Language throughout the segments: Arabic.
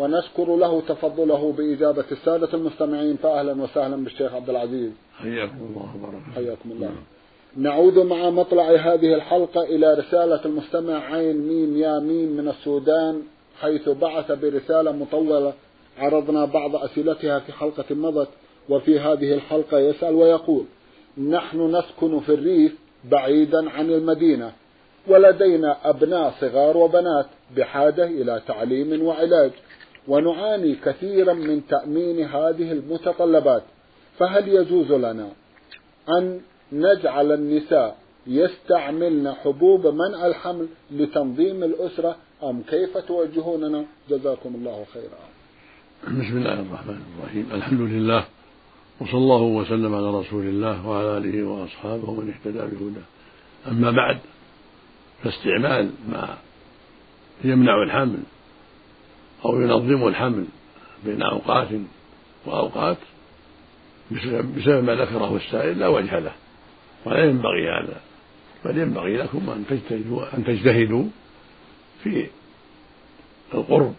ونشكر له تفضله بإجابة السادة المستمعين فأهلا وسهلا بالشيخ عبد العزيز. حياكم الله وبارك حياكم الله. نعود مع مطلع هذه الحلقة إلى رسالة المستمع عين ميم يا ميم من السودان حيث بعث برسالة مطولة عرضنا بعض أسئلتها في حلقة مضت وفي هذه الحلقة يسأل ويقول نحن نسكن في الريف بعيدا عن المدينة ولدينا أبناء صغار وبنات بحاجة إلى تعليم وعلاج. ونعاني كثيرا من تأمين هذه المتطلبات. فهل يجوز لنا أن نجعل النساء يستعملن حبوب منع الحمل لتنظيم الأسرة؟ أم كيف توجهوننا؟ جزاكم الله خيرا. بسم الله الرحمن الرحيم. الحمد لله وصلى الله وسلم على رسول الله وعلى آله وأصحابه ومن اهتدى بهداه. أما بعد فاستعمال ما يمنع الحمل أو ينظم الحمل بين أوقات وأوقات بسبب ما ذكره السائل لا وجه له. ولا ينبغي هذا. بل ينبغي لكم أن تجتهدوا أن تجتهدوا في القرب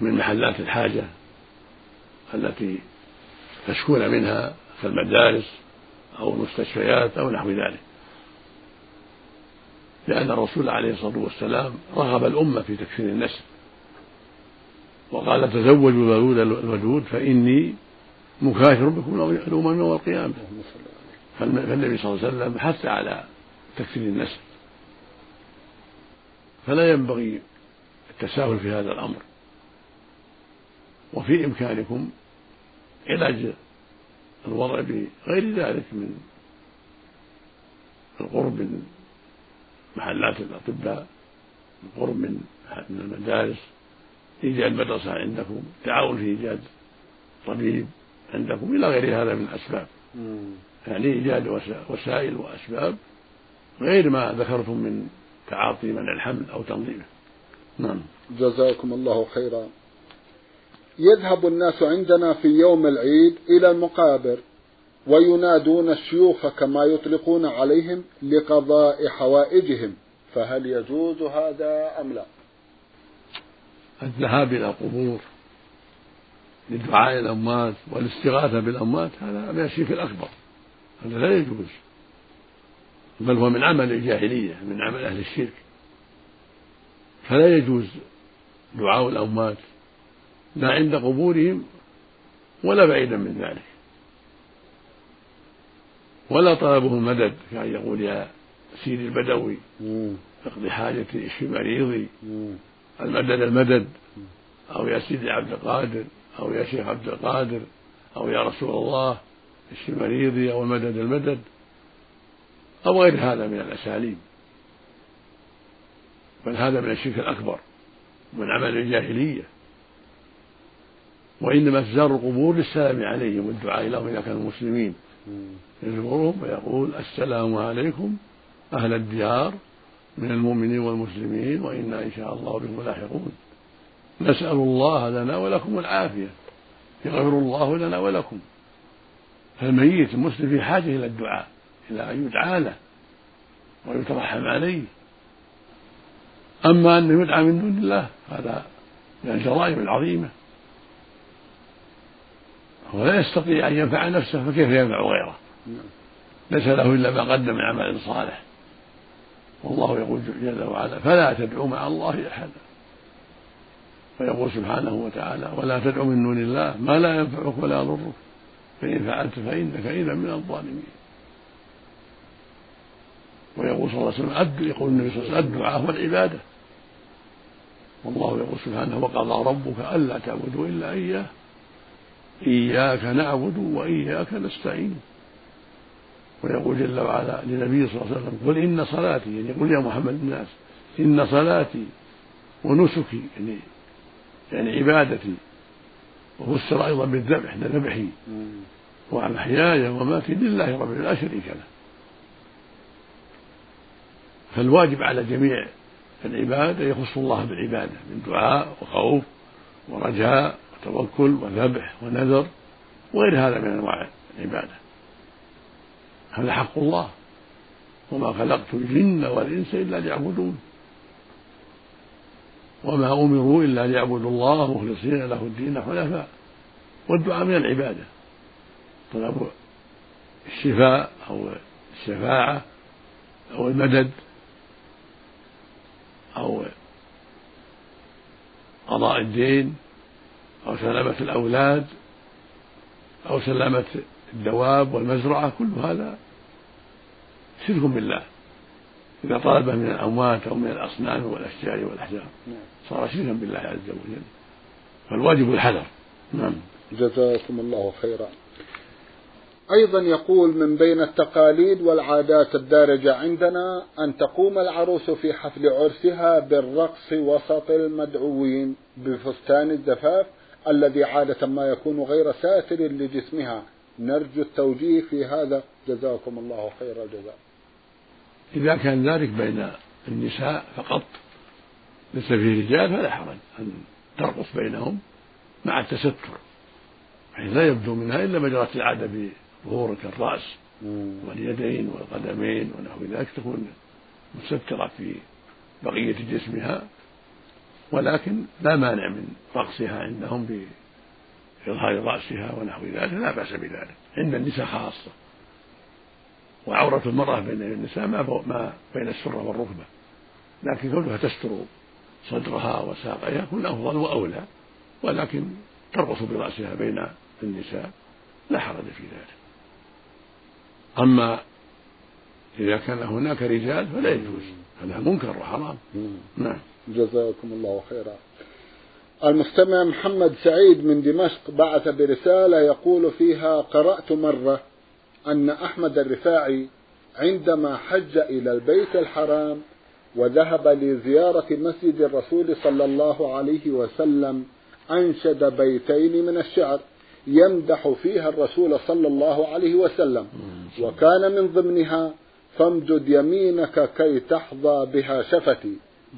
من محلات الحاجة التي تشكون منها كالمدارس أو المستشفيات أو نحو ذلك. لأن الرسول عليه الصلاة والسلام رغب الأمة في تكثير النسل. وقال تزوجوا الولود الودود فإني مكاثر بكم الأمم يوم القيامة. فالنبي صلى الله عليه وسلم حث على تكثير النسل. فلا ينبغي التساهل في هذا الأمر. وفي إمكانكم علاج الوضع بغير ذلك من القرب من محلات الأطباء القرب من المدارس. إيجاد مدرسة عندكم تعاون في إيجاد طبيب عندكم إلى غير هذا من الأسباب. يعني إيجاد وسائل وأسباب غير ما ذكرتم من تعاطي منع الحمل أو تنظيمه. نعم. جزاكم الله خيرا. يذهب الناس عندنا في يوم العيد إلى المقابر وينادون الشيوخ كما يطلقون عليهم لقضاء حوائجهم فهل يجوز هذا أم لا؟ الذهاب إلى القبور لدعاء الأموات والاستغاثة بالأموات هذا من الشرك الأكبر هذا لا يجوز. بل هو من عمل الجاهلية من عمل أهل الشرك. فلا يجوز دعاء الأموات لا عند قبورهم ولا بعيدا من ذلك. ولا طلبه المدد كأن يقول يا سيدي البدوي اقضي حاجتي اشفي مريضي. المدد المدد. أو يا سيدي عبد القادر أو يا شيخ عبد القادر أو يا رسول الله اشفي مريضي أو المدد المدد. أو غير هذا من الأساليب. بل هذا من الشرك الأكبر من عمل الجاهلية. وإنما تزار القبور للسلام عليهم والدعاء لهم إذا كانوا مسلمين يزورهم ويقول السلام عليكم أهل الديار. من المؤمنين والمسلمين وإنا إن شاء الله بكم لاحقون. نسأل الله لنا ولكم العافية. يغفر الله لنا ولكم. فالميت المسلم في حاجة إلى الدعاء إلى أن يدعى له ويترحم عليه. أما أنه يدعى من دون الله هذا من الجرائم العظيمة. هو لا يستطيع أن ينفع نفسه فكيف ينفع غيره؟ ليس له إلا ما قدم من عمل صالح. والله يقول جل وعلا فلا تدعوا مع الله أحدا. ويقول سبحانه وتعالى ولا تدعوا من دون الله ما لا ينفعك ولا يضرك فإن فعلت فإنك إذا من الظالمين. ويقول صلى الله عليه وسلم يقول النبي صلى الله عليه وسلم الدعاء هو العبادة. والله يقول سبحانه وقضى ربك ألا تعبدوا إلا إياه إياك نعبد وإياك نستعين. ويقول جل وعلا لنبيه صلى الله عليه وسلم قل إن صلاتي يعني قل يا محمد الناس إن صلاتي ونسكي يعني يعني عبادتي وفسر أيضا بالذبح ذبحي ومحياي ومماتي لله رب العالمين لا شريك له. فالواجب على جميع العباد أن يخصوا الله بالعبادة من دعاء وخوف ورجاء وتوكل وذبح ونذر وغير هذا من أنواع العبادة. هذا حق الله. وما خلقت الجن والإنس إلا ليعبدون. وما أمروا إلا ليعبدوا الله مخلصين له الدين حنفاء. والدعاء من العبادة. طلب الشفاء أو الشفاعة أو المدد أو قضاء الدين أو سلامة الأولاد أو سلامة الدواب والمزرعة كل هذا شرك بالله. إذا طلبه من الأموات أو من الأصنام والأشجار والأحجار. نعم. صار شركا بالله عز وجل. فالواجب الحذر. نعم. جزاكم الله خيرا. أيضا يقول من بين التقاليد والعادات الدارجة عندنا أن تقوم العروس في حفل عرسها بالرقص وسط المدعوين بفستان الزفاف الذي عادة ما يكون غير ساتر لجسمها. نرجو التوجيه في هذا. جزاكم الله خير الجزاء. إذا كان ذلك بين النساء فقط ليس فيه رجال فلا حرج أن ترقص بينهم مع التستر بحيث لا يبدو منها إلا ما جرت العادة بظهور كالرأس واليدين والقدمين ونحو ذلك تكون مستترة في بقية جسمها ولكن لا مانع من رقصها عندهم بإظهار رأسها ونحو ذلك لا بأس بذلك عند النساء خاصة. وعورة المرأة بين النساء ما, ما بين السرة والركبة. لكن كونها تستر صدرها وساقيها يكون أفضل وأولى ولكن ترقص برأسها بين النساء لا حرج في ذلك. أما إذا كان هناك رجال فلا يجوز. هذا منكر وحرام. نعم. جزاكم الله خيرا. المستمع محمد سعيد من دمشق بعث برسالة يقول فيها قرأت مرة أن أحمد الرفاعي عندما حج إلى البيت الحرام وذهب لزيارة مسجد الرسول صلى الله عليه وسلم أنشد بيتين من الشعر يمدح فيها الرسول صلى الله عليه وسلم. وكان من ضمنها فامدد يمينك كي تحظى بها شفتي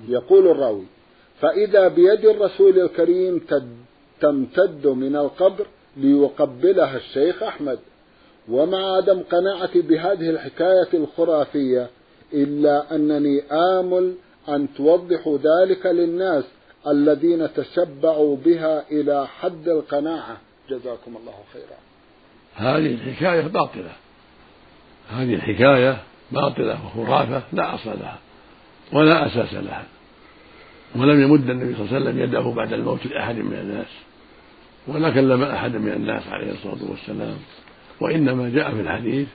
يقول الراوي. فإذا بيد الرسول الكريم تمتد من القبر ليقبلها الشيخ أحمد. ومع عدم قناعتي بهذه الحكاية الخرافية إلا أنني آمل أن توضحوا ذلك للناس الذين تشبعوا بها إلى حد القناعة. جزاكم الله خيرا. هذه الحكاية باطلة. هذه الحكاية باطلة وخرافة لا أصل لها ولا أساس لها. ولم يمد النبي صلى الله عليه وسلم يده بعد الموت لأحد من الناس ولا كلم أحدا من الناس عليه الصلاة والسلام. وإنما جاء في الحديث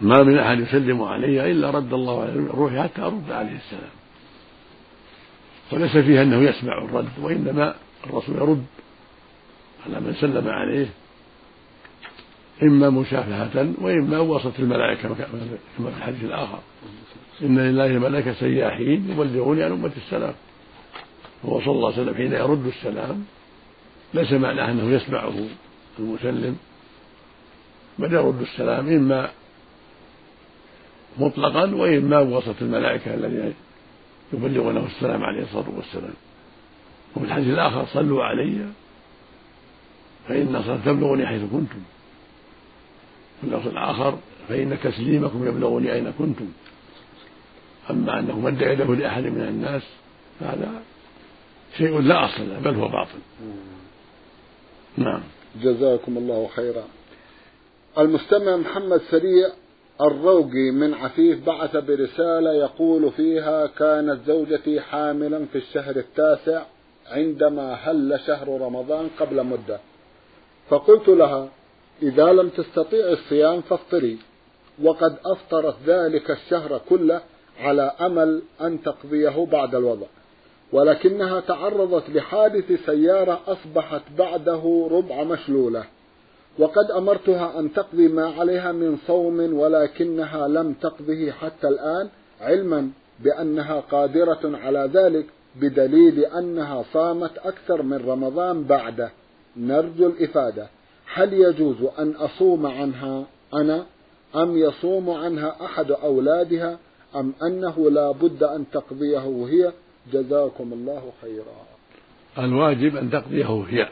ما من أحد يسلم علي إلا رد الله على روحي حتى أرد عليه السلام. وليس فيها أنه يسمع الرد وإنما الرسول يرد على من سلم عليه إما مشافهة وإما وسط الملائكة كما في الحديث الآخر. إن لله ملائكة سياحين يبلغون عن أمة السلام. وهو صلى الله عليه وسلم حين يرد السلام ليس معناه أنه يسمعه المسلم. بل يرد السلام إما مطلقا وإما بوسط الملائكة الذين يبلغونه السلام عليه الصلاة والسلام. وفي الحديث الآخر صلوا علي فإن صلاة تبلغني حيث كنتم. في اللفظ الآخر فإن تسليمكم يبلغني أين كنتم. أما أنه مد يده لأحد من الناس فهذا شيء لا أصل له بل هو باطل. نعم. جزاكم الله خيرا. المستمع محمد سريع الروقي من عفيف بعث برسالة يقول فيها كانت زوجتي حاملا في الشهر التاسع عندما هل شهر رمضان قبل مدة. فقلت لها إذا لم تستطيع الصيام فافطري. وقد أفطرت ذلك الشهر كله على أمل أن تقضيه بعد الوضع. ولكنها تعرضت لحادث سيارة أصبحت بعده ربع مشلولة. وقد أمرتها أن تقضي ما عليها من صوم ولكنها لم تقضه حتى الآن علما بأنها قادرة على ذلك بدليل أنها صامت أكثر من رمضان بعده. نرجو الإفادة. هل يجوز أن أصوم عنها أنا؟ أم يصوم عنها أحد أولادها؟ أم أنه لا بد أن تقضيه هي؟ جزاكم الله خيرا. الواجب أن تقضيه هي.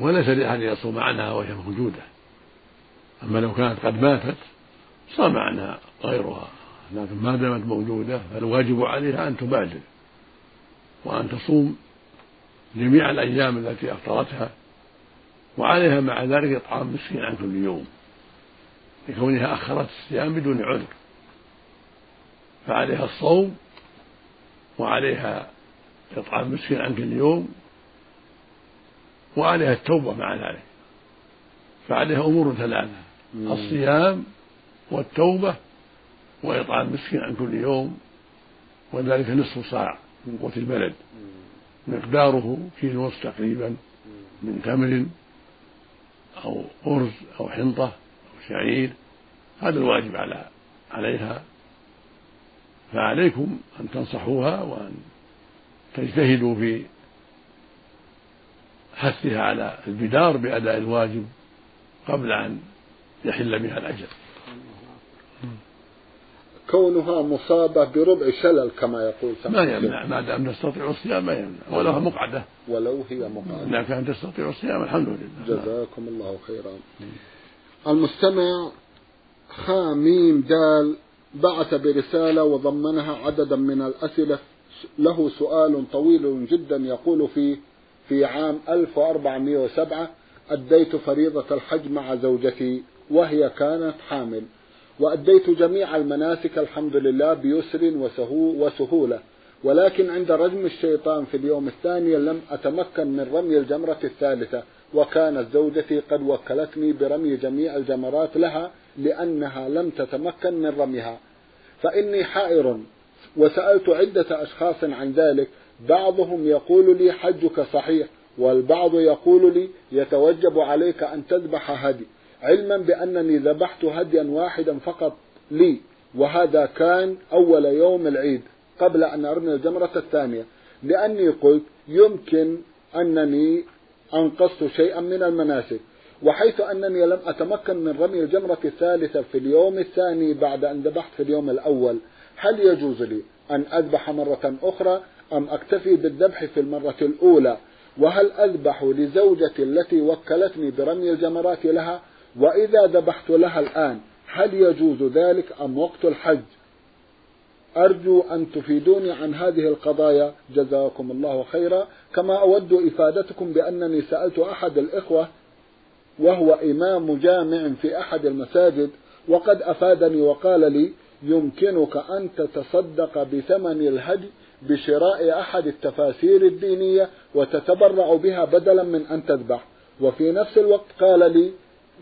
وليس لأحد يصوم عنها وهي موجودة. أما لو كانت قد ماتت صام عنها غيرها. لكن ما دامت موجودة فالواجب عليها أن تبادر وأن تصوم جميع الأيام التي أفطرتها وعليها مع ذلك إطعام مسكين عن كل يوم لكونها أخرت الصيام بدون عذر. فعليها الصوم وعليها إطعام مسكين عن كل يوم وعليها التوبة مع ذلك. فعليها أمور ثلاثة الصيام والتوبة وإطعام مسكين عن كل يوم وذلك نصف صاع من قوت البلد. مقداره كيلو ونصف تقريبا من تمر أو أرز أو حنطة أو شعير. هذا الواجب على عليها. فعليكم أن تنصحوها وأن تجتهدوا في حثها على البدار بأداء الواجب قبل أن يحل بها الأجل كونها مصابة بربع شلل كما يقول ما يمنع ما دام تستطيع الصيام ما يمنع ولو مقعدة. ولو هي مقعدة. إذا كانت تستطيع الصيام الحمد لله. جزاكم الله خيرا. المستمع خاميم دال بعث برسالة وضمنها عددا من الأسئلة له سؤال طويل جدا يقول فيه في عام 1407 أديت فريضة الحج مع زوجتي وهي كانت حامل. وأديت جميع المناسك الحمد لله بيسر وسهولة. ولكن عند رجم الشيطان في اليوم الثاني لم أتمكن من رمي الجمرة الثالثة وكانت زوجتي قد وكلتني برمي جميع الجمرات لها لأنها لم تتمكن من رميها. فإني حائر وسألت عدة أشخاص عن ذلك بعضهم يقول لي حجك صحيح والبعض يقول لي يتوجب عليك أن تذبح هدي. علما بأنني ذبحت هديا واحدا فقط لي وهذا كان أول يوم العيد قبل أن أرمي الجمرة الثانية. لأني قلت يمكن أنني أنقصت شيئا من المناسك وحيث أنني لم أتمكن من رمي الجمرة الثالثة في اليوم الثاني بعد أن ذبحت في اليوم الأول. هل يجوز لي أن أذبح مرة أخرى؟ أم أكتفي بالذبح في المرة الأولى؟ وهل أذبح لزوجتي التي وكلتني برمي الجمرات لها؟ وإذا ذبحت لها الآن هل يجوز ذلك أم وقت الحج؟ أرجو أن تفيدوني عن هذه القضايا. جزاكم الله خيرا. كما أود إفادتكم بأنني سألت أحد الإخوة وهو إمام جامع في أحد المساجد وقد أفادني وقال لي يمكنك أن تتصدق بثمن الهدي بشراء أحد التفاسير الدينية وتتبرع بها بدلا من أن تذبح. وفي نفس الوقت قال لي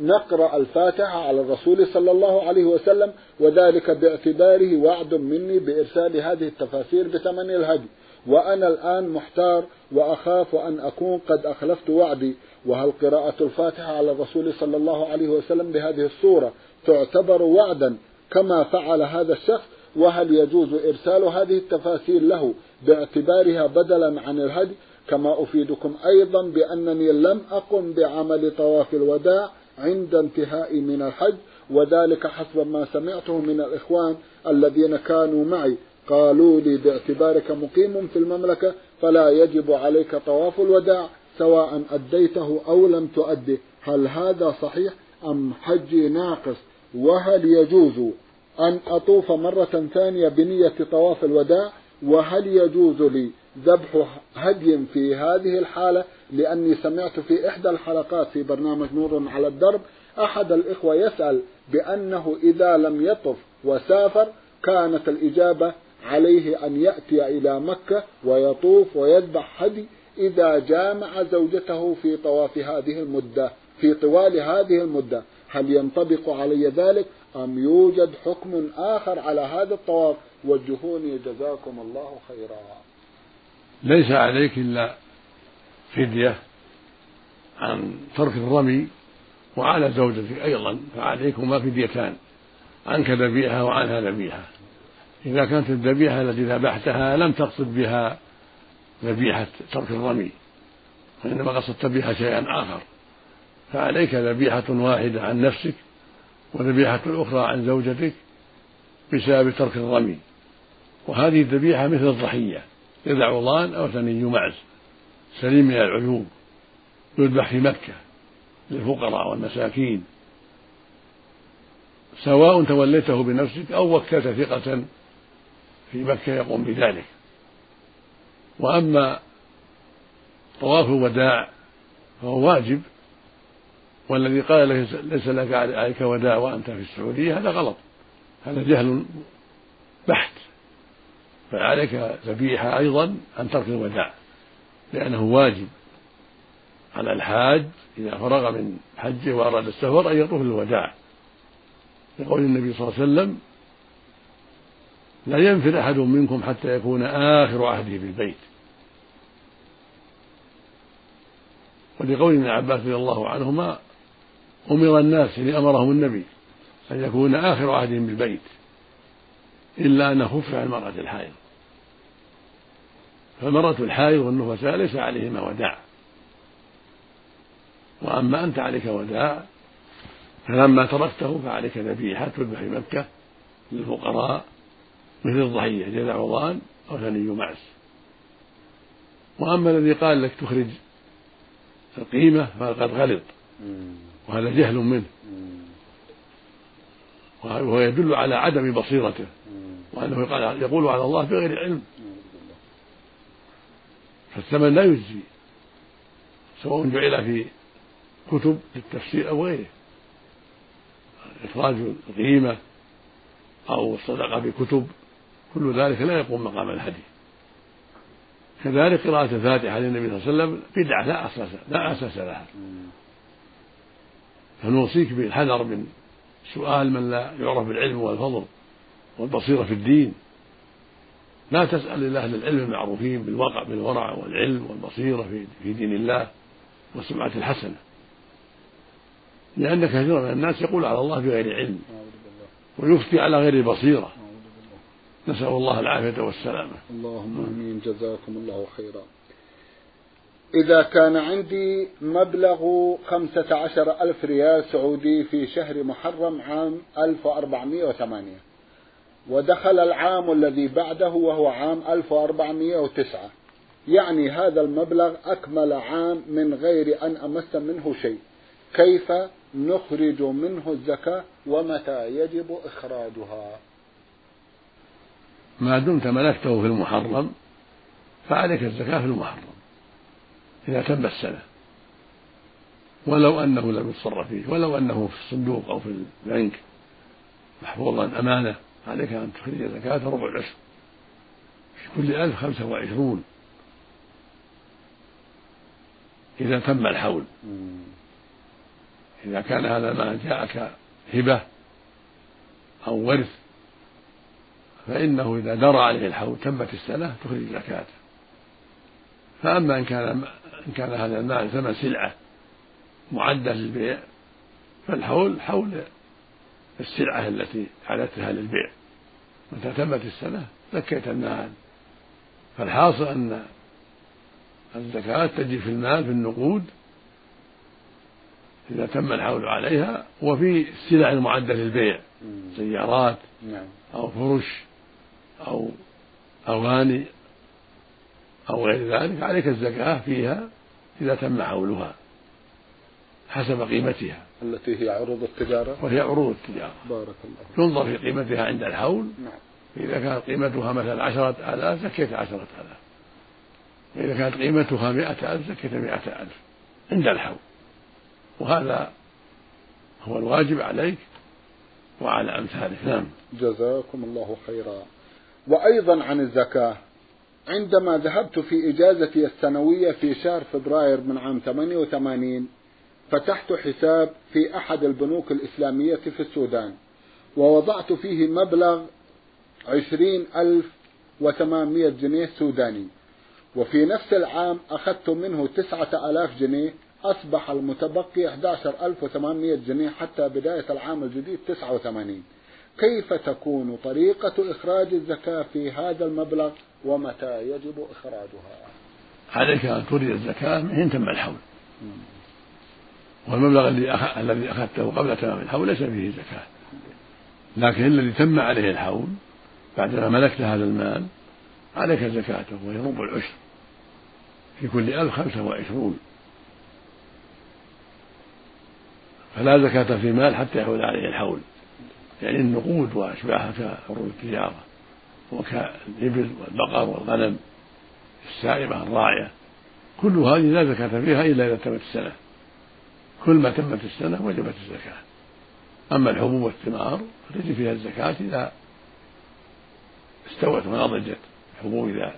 نقرأ الفاتحة على الرسول صلى الله عليه وسلم وذلك باعتباره وعد مني بإرسال هذه التفاسير بثمن الهدي. وأنا الآن محتار وأخاف أن أكون قد أخلفت وعدي. وهل قراءة الفاتحة على الرسول صلى الله عليه وسلم بهذه الصورة تعتبر وعدا كما فعل هذا الشخص؟ وهل يجوز إرسال هذه التفاسير له باعتبارها بدلا عن الهدي؟ كما أفيدكم أيضا بأنني لم أقم بعمل طواف الوداع عند انتهائي من الحج وذلك حسب ما سمعته من الإخوان الذين كانوا معي. قالوا لي باعتبارك مقيم في المملكة فلا يجب عليك طواف الوداع سواء أديته أو لم تؤده. هل هذا صحيح أم حجي ناقص؟ وهل يجوز أن أطوف مرة ثانية بنية طواف الوداع وهل يجوز لي ذبح هدي في هذه الحالة؟ لأني سمعت في إحدى الحلقات في برنامج نور على الدرب أحد الإخوة يسأل بأنه إذا لم يطف وسافر كانت الإجابة عليه أن يأتي إلى مكة ويطوف ويذبح هدي إذا جامع زوجته في طواف هذه المدة في طوال هذه المدة. هل ينطبق علي ذلك؟ أم يوجد حكم آخر على هذا الطواف؟ وجهوني جزاكم الله خيرا. ليس عليك إلا فدية عن ترك الرمي وعلى زوجتك أيضا فعليكما فديتان عنك ذبيحة وعنها ذبيحة. إذا كانت الذبيحة التي ذبحتها لم تقصد بها ذبيحة ترك الرمي وإنما قصدت بها شيئا آخر. فعليك ذبيحة واحدة عن نفسك وذبيحة أخرى عن زوجتك بسبب ترك الرمي. وهذه الذبيحة مثل الضحية يدع ضان أو ثني معز سليم من العيوب يذبح في مكة للفقراء والمساكين. سواء توليته بنفسك أو وكلت ثقة في مكة يقوم بذلك. وأما طواف الوداع فهو واجب والذي قال ليس لك عليك وداع وأنت في السعودية هذا غلط. هذا جهل بحت. فعليك ذبيحة أيضا عن ترك الوداع لأنه واجب على الحاج إذا فرغ من حجه وأراد السفر أن يطوف الوداع لقول النبي صلى الله عليه وسلم لا ينفر أحد منكم حتى يكون آخر عهده بالبيت ولقول ابن عباس رضي الله عنهما أمر الناس يعني أمرهم النبي أن يكون آخر عهدهم بالبيت إلا أن خف عن المرأة الحائض. فالمرأة الحائض والنفساء ليس عليهما وداع. وأما أنت عليك وداع فلما تركته فعليك ذبيحة تذبح في مكة للفقراء مثل الضحية جذع عضان أو ثني معز وأما الذي قال لك تخرج القيمة فقد غلط. وهذا جهل منه. وهو يدل على عدم بصيرته. وأنه يقول على الله بغير علم. فالثمن لا يجزي. سواء جعل في كتب للتفسير أو غيره. إخراج القيمة أو الصدقة بكتب كل ذلك لا يقوم مقام الهدي. كذلك قراءة الفاتحة للنبي صلى الله عليه وسلم بدعة لا أساس لا أساس لها. فنوصيك بالحذر من سؤال من لا يعرف بالعلم والفضل والبصيرة في الدين. لا تسأل إلا أهل العلم المعروفين بالوقع بالورع والعلم والبصيرة في دين الله والسمعة الحسنة. لأن كثيرا من الناس يقول على الله بغير علم ويفتي على غير بصيرة. نسأل الله العافية والسلامة. اللهم آمين. جزاكم الله خيرا. إذا كان عندي مبلغ خمسة عشر ألف ريال سعودي في شهر محرم عام 1408 ودخل العام الذي بعده وهو عام 1409 يعني هذا المبلغ أكمل عام من غير أن أمس منه شيء. كيف نخرج منه الزكاة ومتى يجب إخراجها؟ ما دمت ملكته في المحرم فعليك الزكاة في المحرم. إذا تم السنة. ولو أنه لم يتصرف فيه ولو أنه في الصندوق أو في البنك محفوظا أمانة عليك أن تخرج زكاة ربع العشر. في كل ألف خمسة وعشرون. إذا تم الحول. إذا كان هذا ما جاءك هبة أو ورث فإنه إذا درى عليه الحول تمت السنة تخرج زكاته فأما إن كان إن كان هذا المال ثمن سلعة معدة للبيع فالحول حول السلعة التي أعددتها للبيع. متى تمت السنة زكيت المال. فالحاصل أن الزكاة تجي في المال في النقود إذا تم الحول عليها وفي السلع المعدة للبيع. سيارات نعم. أو فرش أو أواني أو غير ذلك عليك الزكاة فيها إذا تم حولها حسب قيمتها. التي هي عروض التجارة؟ وهي عروض التجارة. بارك الله ينظر في قيمتها عند الحول. نعم. فإذا كانت قيمتها مثلا عشرة آلاف زكيت عشرة آلاف. وإذا كانت قيمتها مئة ألف زكيت مئة ألف عند الحول. وهذا هو الواجب عليك وعلى أمثالك. نعم. جزاكم الله خيرا. وأيضا عن الزكاة. عندما ذهبت في إجازتي السنوية في شهر فبراير من عام 88 فتحت حساب في أحد البنوك الإسلامية في السودان ووضعت فيه مبلغ عشرين ألف وثمانمائة جنيه سوداني وفي نفس العام أخذت منه تسعة آلاف جنيه أصبح المتبقي 11800 جنيه حتى بداية العام الجديد 89 كيف تكون طريقة إخراج الزكاة في هذا المبلغ؟ ومتى يجب إخراجها. عليك أن تخرج الزكاة من حين تم الحول والمبلغ الذي الذي أخذته قبل تمام الحول ليس فيه زكاة. لكن الذي تم عليه الحول بعدما ملكت هذا المال عليك زكاته وهي ربع العشر. في كل ألف خمسة وعشرون. فلا زكاة في مال حتى يحول عليه الحول. يعني النقود وأشباهها كعروض التجارة. وكالإبل والبقر والغنم السائمة الراعية كل هذه لا زكاة فيها إلا إذا تمت السنة. كل ما تمت السنة وجبت الزكاة. أما الحبوب والثمار فتجب فيها الزكاة إذا استوت ونضجت الحبوب إذا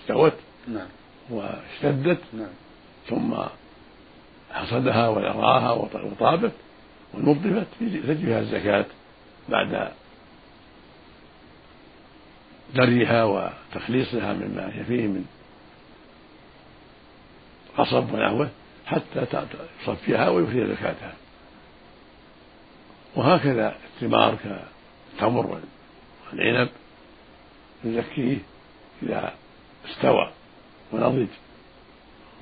استوت نعم. واشتدت نعم. ثم حصدها ويراها وطابت ونظفت تجب فيها الزكاة بعد دريها وتخليصها مما هي فيه من قصب ونحوه حتى يصفيها ويخرج زكاتها. وهكذا الثمار كالتمر والعنب يزكيه إذا استوى ونضج.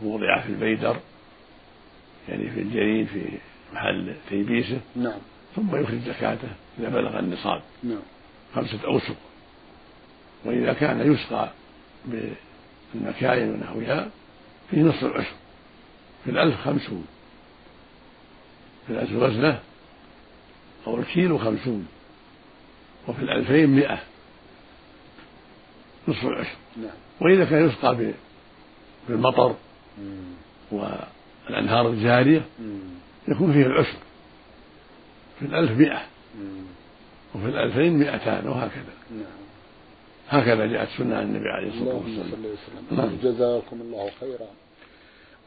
ووضع في البيدر يعني في الجريد في محل تيبيسه. نعم. ثم يخرج زكاته إذا بلغ النصاب. نعم. خمسة أوسق. وإذا كان يسقى بالمكاين ونحوها فيه نصف العشر في الألف خمسون. في الألف وزنة أو الكيلو خمسون. وفي الألفين مئة. نصف العشر. نعم. وإذا كان يسقى بالمطر والأنهار الجارية يكون فيه العشر. في الألف مئة. وفي الألفين مئتان وهكذا. نعم. هكذا جاءت سنة عن النبي عليه الصلاة والسلام. نعم. جزاكم الله خيرا.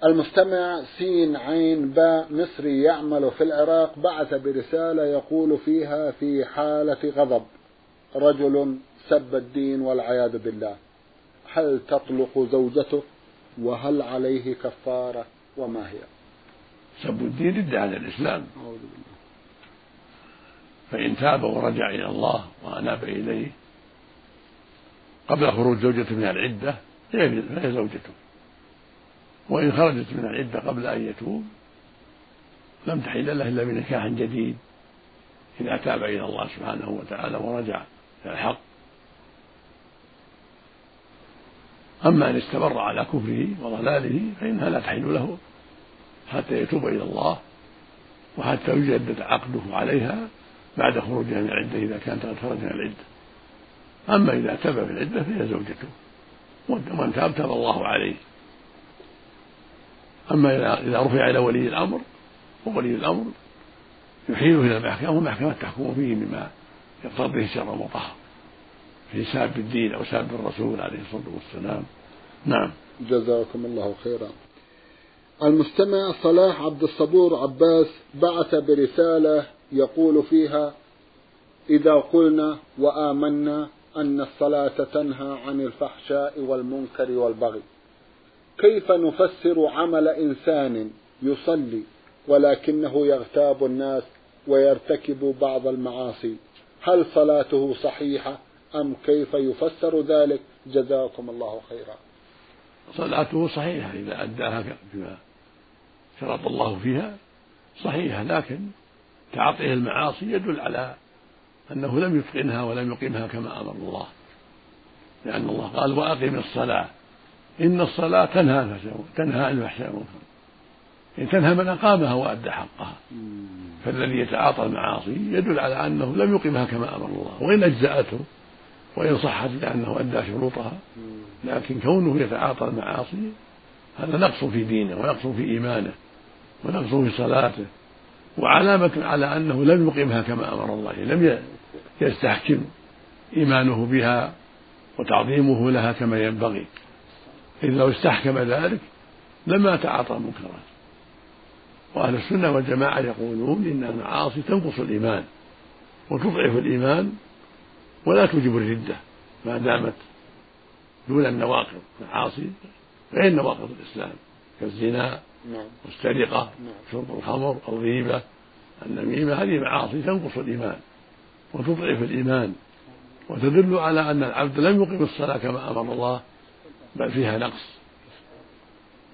المستمع سين عين باء مصري يعمل في العراق بعث برسالة يقول فيها في حالة غضب. رجل سب الدين والعياذ بالله. هل تطلق زوجته؟ وهل عليه كفارة؟ وما هي؟ سب الدين رد على الإسلام. أعوذ بالله. فإن تاب ورجع إلى الله وأناب إليه قبل خروج زوجته من العدة فهي زوجته. وإن خرجت من العدة قبل أن يتوب لم تحل له إلا بنكاح جديد. إذا تاب إلى الله سبحانه وتعالى ورجع إلى الحق. أما إن استمر على كفره وضلاله فإنها لا تحل له حتى يتوب إلى الله وحتى يجدد عقده عليها بعد خروجها من العدة إذا كانت قد خرجت من العدة. أما إذا تاب في العدة فهي زوجته. ومن تاب تاب الله عليه. أما إذا رفع إلى ولي الأمر وولي الأمر يحيله إلى المحكمة والمحكمة تحكم فيه بما يقتضيه الشرع المطهر. في ساب الدين أو ساب الرسول عليه الصلاة والسلام. نعم. جزاكم الله خيرا. المستمع صلاح عبد الصبور عباس بعث برسالة يقول فيها إذا قلنا وآمنا أن الصلاة تنهى عن الفحشاء والمنكر والبغي. كيف نفسر عمل إنسان يصلي ولكنه يغتاب الناس ويرتكب بعض المعاصي؟ هل صلاته صحيحة أم كيف يفسر ذلك؟ جزاكم الله خيرا. صلاته صحيحة إذا أداها بما شرط الله فيها صحيحة لكن تعاطيه المعاصي يدل على أنه لم يتقنها ولم يقيمها كما أمر الله. لأن الله قال وأقم الصلاة. إن الصلاة تنهى تنهى عن الفحشاء والمنكر. يعني تنهى من أقامها وأدى حقها. فالذي يتعاطى المعاصي يدل على أنه لم يقمها كما أمر الله. وإن أجزأته وإن صحت لأنه أدى شروطها. لكن كونه يتعاطى المعاصي هذا نقص في دينه ونقص في إيمانه ونقص في صلاته. وعلامة على أنه لم يقمها كما أمر الله لم يستحكم إيمانه بها وتعظيمه لها كما ينبغي إذ لو استحكم ذلك لما تعاطى المنكرات وأهل السنة والجماعة يقولون إن المعاصي تنقص الإيمان وتضعف الإيمان ولا توجب الردة ما دامت دون النواقض معاصي غير نواقض الإسلام كالزنا. والسرقة نعم. شرب الخمر الغيبة النميمة هذه معاصي تنقص الإيمان وتضعف الإيمان وتدل على أن العبد لم يقم الصلاة كما أمر الله بل فيها نقص.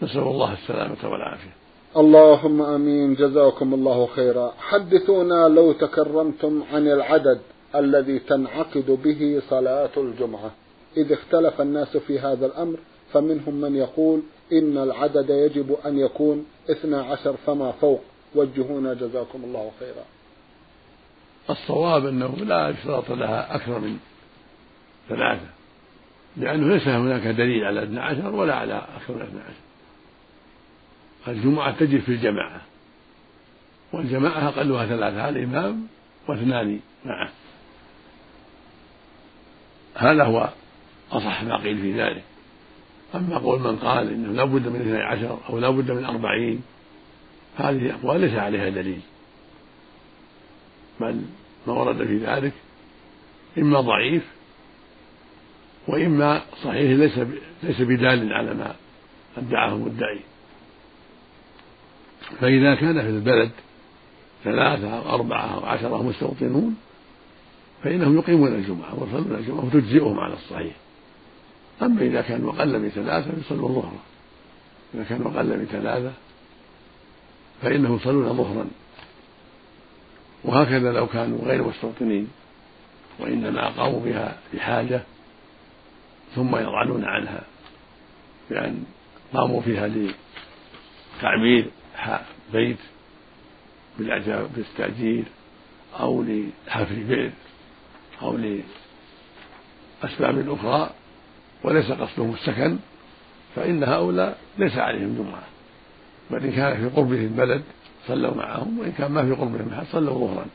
نسأل الله السلامة والعافية. اللهم آمين. جزاكم الله خيرا. حدثونا لو تكرمتم عن العدد الذي تنعقد به صلاة الجمعة. إذ اختلف الناس في هذا الأمر فمنهم من يقول إن العدد يجب أن يكون اثنا عشر فما فوق. وجهونا جزاكم الله خيرا. الصواب أنه لا يشترط لها أكثر من ثلاثة لأنه ليس هناك دليل على 12 ولا على أكثر من 12 الجمعة تجب في الجماعة والجماعة أقلها ثلاثة الإمام واثنان معه هذا هو أصح ما قيل في ذلك. أما قول من قال إنه لا بد من اثني عشر أو لا بد من أربعين هذه أقوال ليس عليها دليل. بل ما ورد في ذلك إما ضعيف وإما صحيح ليس ليس بدال على ما ادعاه المدعي فإذا كان في البلد ثلاثة أو أربعة أو عشرة مستوطنون فإنهم يقيمون الجمعة ويصلون الجمعة وتجزئهم على الصحيح. أما إذا كانوا أقل من ثلاثة فيصلون ظهرا. إذا كانوا أقل من ثلاثة فإنهم يصلون ظهرا. وهكذا لو كانوا غير مستوطنين وإنما أقاموا بها لحاجة ثم يضعنون عنها بأن قاموا فيها لتعمير بيت بالتأجير أو لحفر بئر أو لأسباب أخرى وليس قصدهم السكن فإن هؤلاء ليس عليهم جمعة. بل إن كان في قربهم البلد صلوا معهم وإن كان ما في قربهم أحد صلوا ظهرا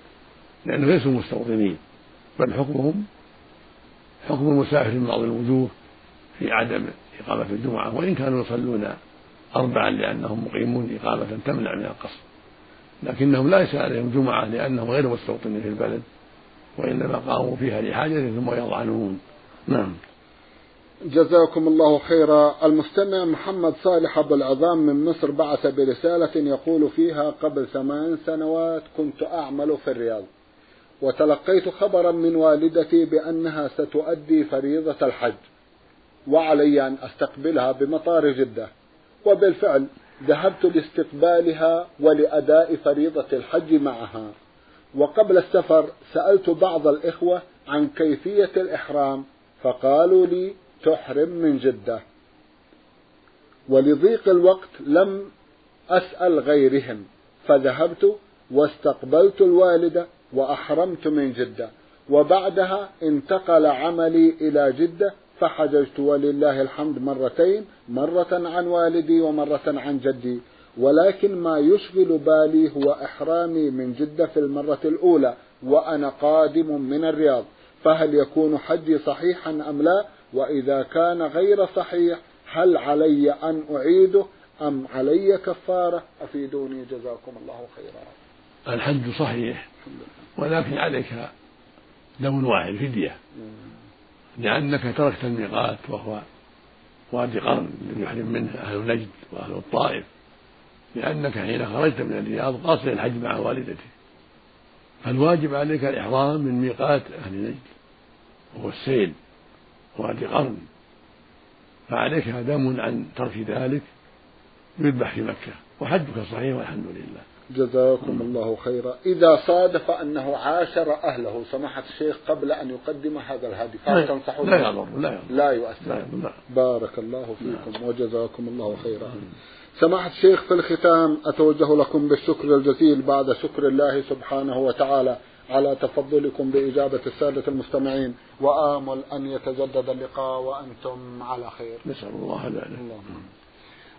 لأنه ليسوا مستوطنين. بل حكمهم حكم المسافر من بعض الوجوه في عدم إقامة الجمعة. وإن كانوا يصلون أربعا لأنهم مقيمون إقامة تمنع من القصر لكنهم ليس عليهم جمعة لأنهم غير مستوطنين في البلد وإنما قاموا فيها لحاجة ثم يضعنون. نعم. جزاكم الله خيرا. المستمع محمد صالح أبو العظام من مصر بعث برسالة يقول فيها قبل ثمان سنوات كنت أعمل في الرياض وتلقيت خبرا من والدتي بأنها ستؤدي فريضة الحج وعلي أن أستقبلها بمطار جدة وبالفعل ذهبت لاستقبالها ولأداء فريضة الحج معها. وقبل السفر سألت بعض الإخوة عن كيفية الإحرام فقالوا لي تحرم من جدة. ولضيق الوقت لم أسأل غيرهم فذهبت واستقبلت الوالدة وأحرمت من جدة. وبعدها انتقل عملي إلى جدة فحججت ولله الحمد مرتين مرة عن والدي ومرة عن جدي. ولكن ما يشغل بالي هو إحرامي من جدة في المرة الأولى وأنا قادم من الرياض. فهل يكون حجي صحيحا أم لا؟ وإذا كان غير صحيح هل علي أن أعيده أم علي كفارة؟ أفيدوني جزاكم الله خيرا. الحج صحيح ولكن عليك دم واحد فدية. لأنك تركت الميقات وهو وادي قرن الذي يحرم منه أهل نجد وأهل الطائف. لأنك حين خرجت من الرياض قاصد الحج مع والدتك. فالواجب عليك الإحرام من ميقات أهل نجد وهو السيل. وادي قرن فعليك دم عن ترك ذلك يذبح في مكة. وحجك صحيح والحمد لله. جزاكم الله خيرا. إذا صادف أنه عاشر أهله. سماحة الشيخ قبل أن يقدم هذا الهدي. فهل تنصحون؟ لا يضر لا يضر. لا يؤثر. لا بارك الله فيكم وجزاكم الله خيرا. سماحة الشيخ في الختام أتوجه لكم بالشكر الجزيل بعد شكر الله سبحانه وتعالى. على تفضلكم بإجابة السادة المستمعين وآمل أن يتجدد اللقاء وأنتم على خير. نسأل الله ذلك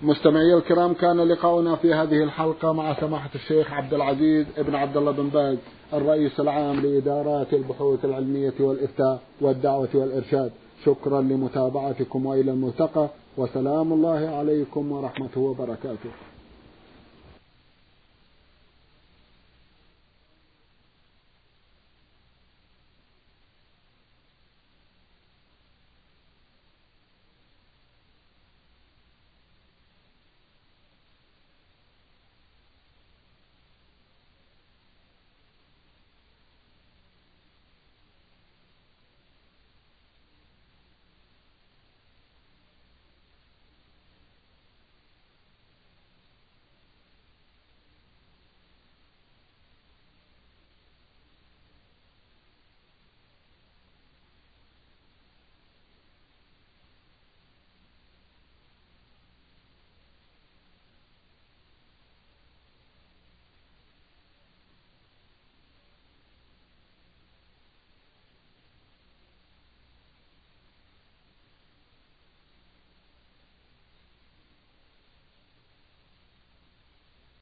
مستمعي الكرام كان لقاؤنا في هذه الحلقة مع سماحة الشيخ عبد العزيز ابن عبد الله بن باز الرئيس العام لإدارات البحوث العلمية والإفتاء والدعوة والإرشاد. شكرا لمتابعتكم وإلى الملتقى وسلام الله عليكم ورحمته وبركاته.